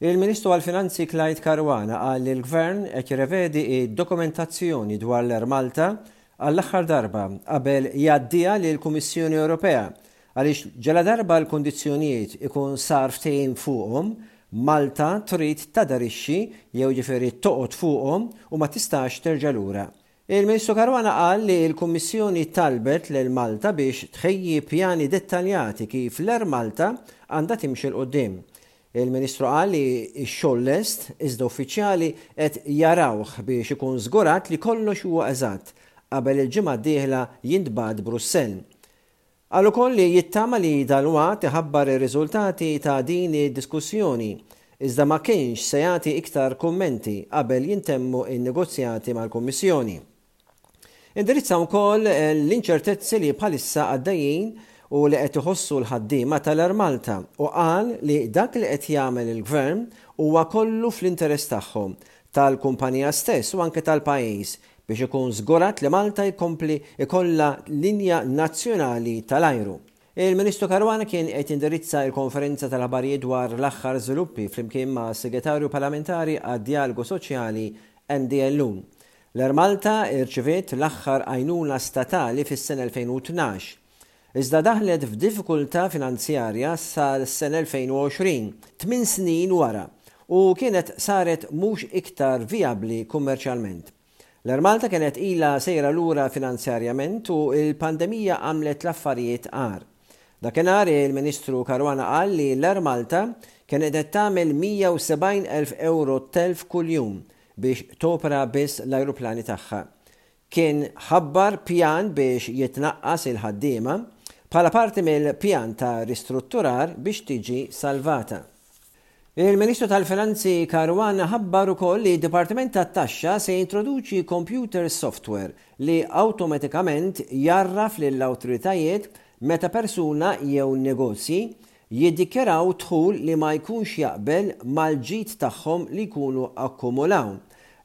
Il-Ministru għall-Finanzi Clyde Caruana qal li l-Gvern qed jirrevedi d-dokumentazzjoni dwar l-Air Malta għall-aħħar darba qabel jgħaddiha lill-Kummissjoni Ewropea għaliex ġaladarba l-kundizzjonijiet ikun sar ftehim fuqhom, Malta trid taderixxi, jew jiġifieri toqgħod fuqhom u ma tistax terġa' lura. Il-Ministru Caruana qal li l-Kummissjoni talbet lil Malta biex tħejji pjani dettaljati kif l-Air Malta għandha timxi 'l quddiem. Il-Ministru qal li x-xogħol lest, iżda uffiċjali qed jarawh biex ikun żgurat li kollox huwa eżatt qabel il-ġimgħa d-dieħla jintbagħat Brussell. Qal ukoll li jittama li dalwaqt iħabbar ir-riżultati ta' din id-diskussjoni, iżda ma kienx se jagħti iktar kummenti qabel jintemmu n-negozjati mal-Kummissjoni. Indirizza wkoll l-inċertezzi li bħalissa għaddejjin u li qed iħossu l-ħaddiema tal-Air Malta u qal li dak li qed jagħmel il-Gvern huwa kollu fl-interess tagħhom, tal-kumpanija stess u anke tal-pajjiż biex ikun żgurat li Malta jkompli jkollha linja nazzjonali tal-ajru. Il-Ministru Caruana kien qed jindirizza il-konferenza tal-aħbarijiet dwar l-aħħar żviluppi flimkien ma' Segretarju Parlamentari għad-Djalgu Soċjali Andy Ellul. L-Air Malta irċiviet l-aħħar għajnuna statali fis-sena 2012. Iżda daħlet f'diffikultà finanzjarja sas-sena 2020, tmien snin wara, u kienet saret mhux iktar vijabbli kummerċjalment. L-Air Malta kienet ilha sejra lura finanzjarjament u l-pandemija għamlet l-affarijiet agħar. Dakinhar il-Ministru Caruana qal li l-Air Malta kienet qed tagħmel 170,000 ewro telf kuljum biex topera biss l-ajruplani tagħha. kien ħabbar pjan biex jitnaqqas il-ħaddiema bħala parti mill-pjan ta' ristrutturar biex tiġi salvata. Il-Ministru tal-Finanzi Caruana ħabbar ukoll li d-Dipartiment tat-Taxxa se jintroduċi kompjuter softwer li awtomatikament jgħarraf lill-awtoritajiet meta persuna jew negozji Jiddikjaraw dħul li ma jkunx jaqbel mal-ġid tagħhom li jkunu akkumulaw.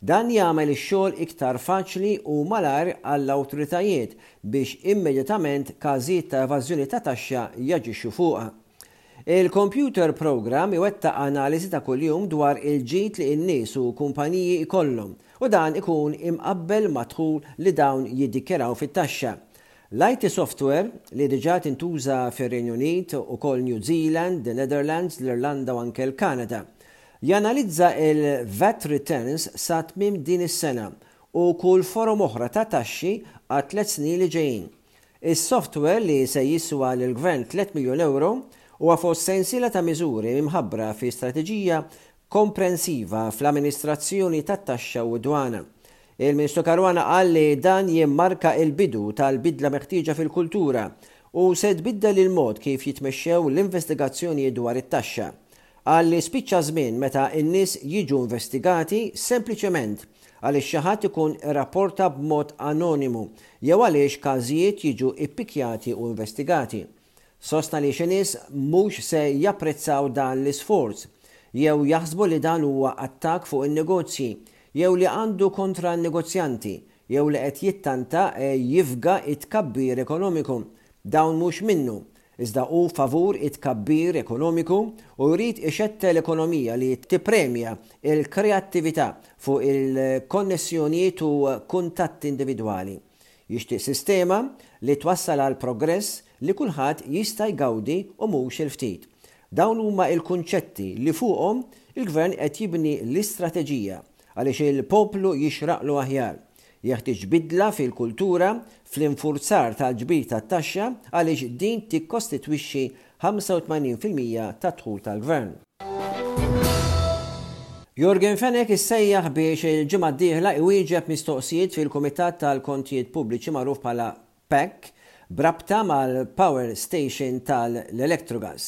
Dan jagħmel ix-xogħol iktar faċli u malajr għall-awtoritajiet biex immedjatament każijiet ta' evażjoni ta' taxxa jaġixxu fuqha. Il-kompjuter programm iwettaq analiżi ta' kuljum dwar il-ġid li n-nies u kumpaniji jkollhom u dan ikun imqabbel mad-dħul li dawn jiddikjaraw fit-taxxa. L-IT software, li diġà tintuża fir-Renju Unit, ukoll New Zealand, the Netherlands, l-Irlanda u anke l-Kanada. Janalizza l-VAT returns sa tmiem din is-sena u kull forom oħra ta' taxxi għat-tliet snin li ġejjin. Is-software, li se jiswa lill-Gvern tliet miljun ewro, huwa fost sensiela ta' miżuri mħabbra fi strateġija komprensiva fl-amministrazzjoni tat-taxxa u d-dwana. Il-Ministru Caruana qal li dan jimmarka l-bidu tal-bidla meħtieġa fil-kultura u se tbiddel il-mod kif jitmexxew l-investigazzjonijiet dwar it-taxxa. Qal li spiċċa ż-żmien meta n-nies jiġu investigati sempliċement għaliex xi ħadd ikun irrapporta b'mod anonimu jew għaliex każijiet jiġu ppikjati u investigati. Sostna li xi nies mhux se japprezzaw dan l-isforz, jew jaħsbu li dan huwa attakk fuq in-negozji, jew li għandu kontra n-negozjanti, jew li qed jittanta jifga t-tkabbir ekonomiku. Dawn mhux minnu, iżda hu favur it-tkabbir ekonomiku u jrid ixettel ekonomija li tippremja l-kreattività fuq il-konnessjonijiet u kuntatti individwali. Jixtieq sistema li twassal għal progress li kulħadd jista' jgawdi u mhux il-ftit. Dawn huma l-kunċetti li fuqhom il-Gvern qed jibni l-istrateġija għaliex il-poplu jixraqlu aħjar. Jeħtieġ bidla fil-kultura fl-infurzar tal-ġbir tat-taxxa għaliex din tikkostitwixxi 85 fil-mija tad-dħul tal-Gvern. Yorgen Fenech issejjaħ biex il-ġimgħa d-dieħla iwieġeb mistoqsijiet fil-Kumitat tal-Kontijiet Pubbliċi magħruf bħala PAC b'rabta mal-power station tal-Electrogas.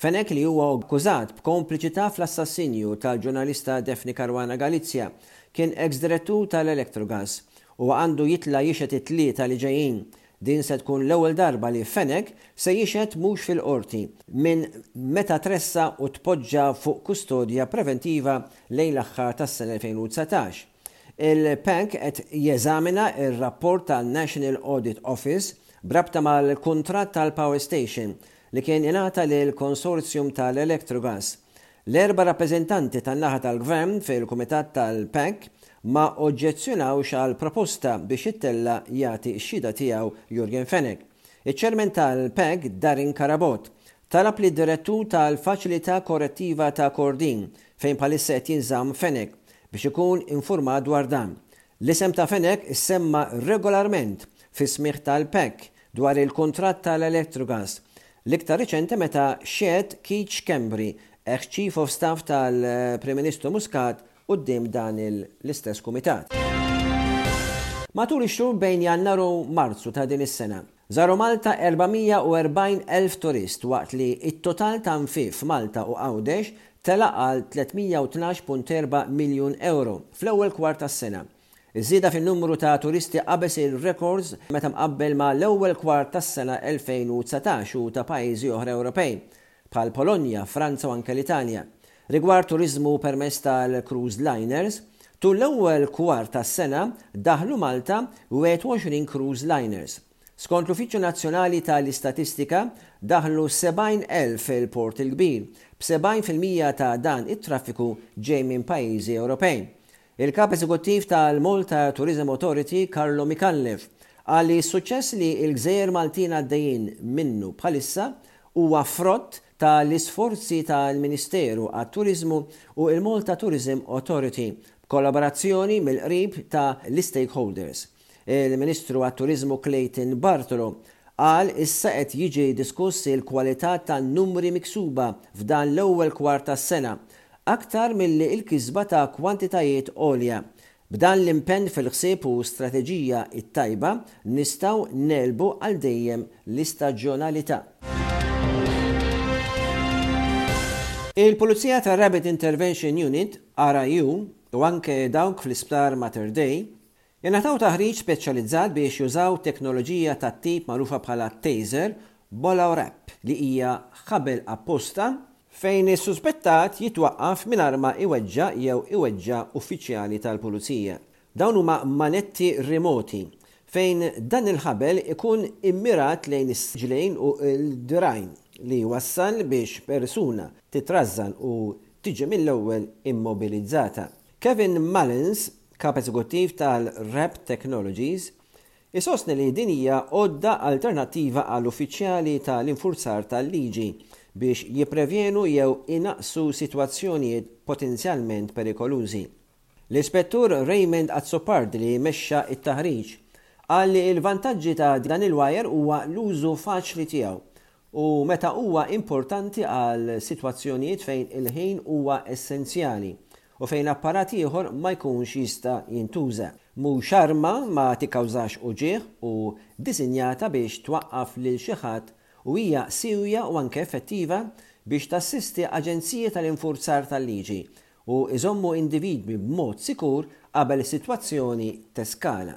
Fenech li huwa akkużat b'kompliċità fl-assassinju tal-ġurnalista Daphne Caruana Galizia kien eks-direttur tal-Electrogas. Huwa għandu jitla' jixhed it-Tlieta li ġejjin Din se tkun l-ewwel darba li Fenech se jixhed mhux fil-Qorti minn meta tressaq u tpoġġa fuq kustodja preventiva lejn l-aħħar tas-sena 2019. Il-PAC qed jeżamina r-rapport tan-National Audit Office b'rabta mal-kuntratt tal-power station li kien ingħata lill-konsorzjum tal-Electrogas L-erba' rappreżentanti tan-naħa tal-Gvern fil-Kumitat tal-PAC ma oġġezzjonawx għall-proposta biex jittella' jagħti x-xhieda tiegħu Yorgen Fenech. Iċ-Chairman tal-PAC, Darren Carabott, talab li d-Direttur tal-Faċilità Korrettiva ta' Kordin, fejn bħalissa qed jinżamm Fenech, biex ikun infurmat dwar dan. L-isem ta' Fenech issemma regolarment fis-smigħ tal-PAK dwar il-kuntratt tal-Electrogas, l-iktar riċenti meta xehed Keith Schembri, ex Chief of Staff tal-Prim Ministru Muscat quddiem dan l-istess kumitat. Matul ix-xhur bejn Jannar u Marzu ta' din is-sena, Żaru Malta 440 elf turist waqt li t-total ta' nfiq f'Malta u Għawdex tela' għal 312.4 miljun ewro fl-ewwel kwart tas-sena. Iż-żieda fin-numru ta' turisti qabeż ir-rekords meta mqabbel ma' l-ewwel kwart tas-sena 2019 u ta' pajjiżi oħra Ewropej, bħall-Polonja, Franza u anke l-Italja, rigward turiżmu permezz tal-cruise liners, tul l-ewwel kwart tas-sena daħlu Malta 21 cruise liners. Skont l-Uffiċċju Nazzjonali ta' l-Istatistika, daħlu 70,000 il-Port il-Kbir, b' 70 fil-mija ta' dan it-traffiku ġej minn pajjiżi Ewropej. Il-Kap Eżekuttiv tal-Malta Tourism Authority, Carlo Micallef, qal li s-suċċess li l-gżejjer Maltin għaddejjin minnu bħalissa huwa frott ta' l-isforzi tal-Ministeru għat-Turiżmu u l-Malta Tourism Authority b'kollaborazzjoni mill-qrib ta' l-istakeholders. Il-Ministru għat-Turiżmu Clayton Bartolo qal issa qed jiġi diskuss il-kwalità tan-numri miksuba f'dan l-ewwel kwart tas-sena, aktar milli l-kisba ta' kwantitajiet għolja. B'dan l-impenn fil-ħsieb u strateġija t-tajba nistgħu negħlbu għal dejjem l-istaġjonalità. Il-Pulizija tar-Rapid Intervention Unit, RIU, u anke dawk fl-Isptar Mater Dei, Jingħataw taħriġ speċjalizzat biex jużaw teknoloġija tat-tip magħrufa bħala taser, bola u rapp, li hija ħabel apposta, fejn is-suspettat jitwaqqaf mingħajr ma jweġġa' jew iweġġa' uffiċjali tal-pulizija. Dawn huma manetti rimoti, fejn dan il-ħabel ikun immirat lejn is-siġlejn u l-dirgħajn, li jwassal biex persuna titrażżan u tiġi mill-ewwel immobilizzata. Kevin Mullins, Kap Eżekuttiv tal-Wrap Technologies, isostni li din hija għodda alternattiva għal uffiċjali ta' l-infurzar tal-liġi biex jipprevjenu jew inaqqsu sitwazzjonijiet potenzjalment perikolużi. L-Ispettur Raymond Azzopardi li mexxa t-taħriġ, qal li l-vantaġġi ta' dan il-wajer huwa l-użu faċli tiegħu u meta huwa importanti għal sitwazzjonijiet fejn il-ħin huwa essenzjali u fejn apparat ieħor ma jkunx jista' jintuża. Mhux arma ma tikkawżax uġigħ u ddisinjata biex twaqqaf lil xi ħadd u hija siewja u anke effettiva biex tassisti aġenziji tal-infurzar tal-liġi u jżommu individwi b'mod sikur qabel is-sitwazzjoni teskala.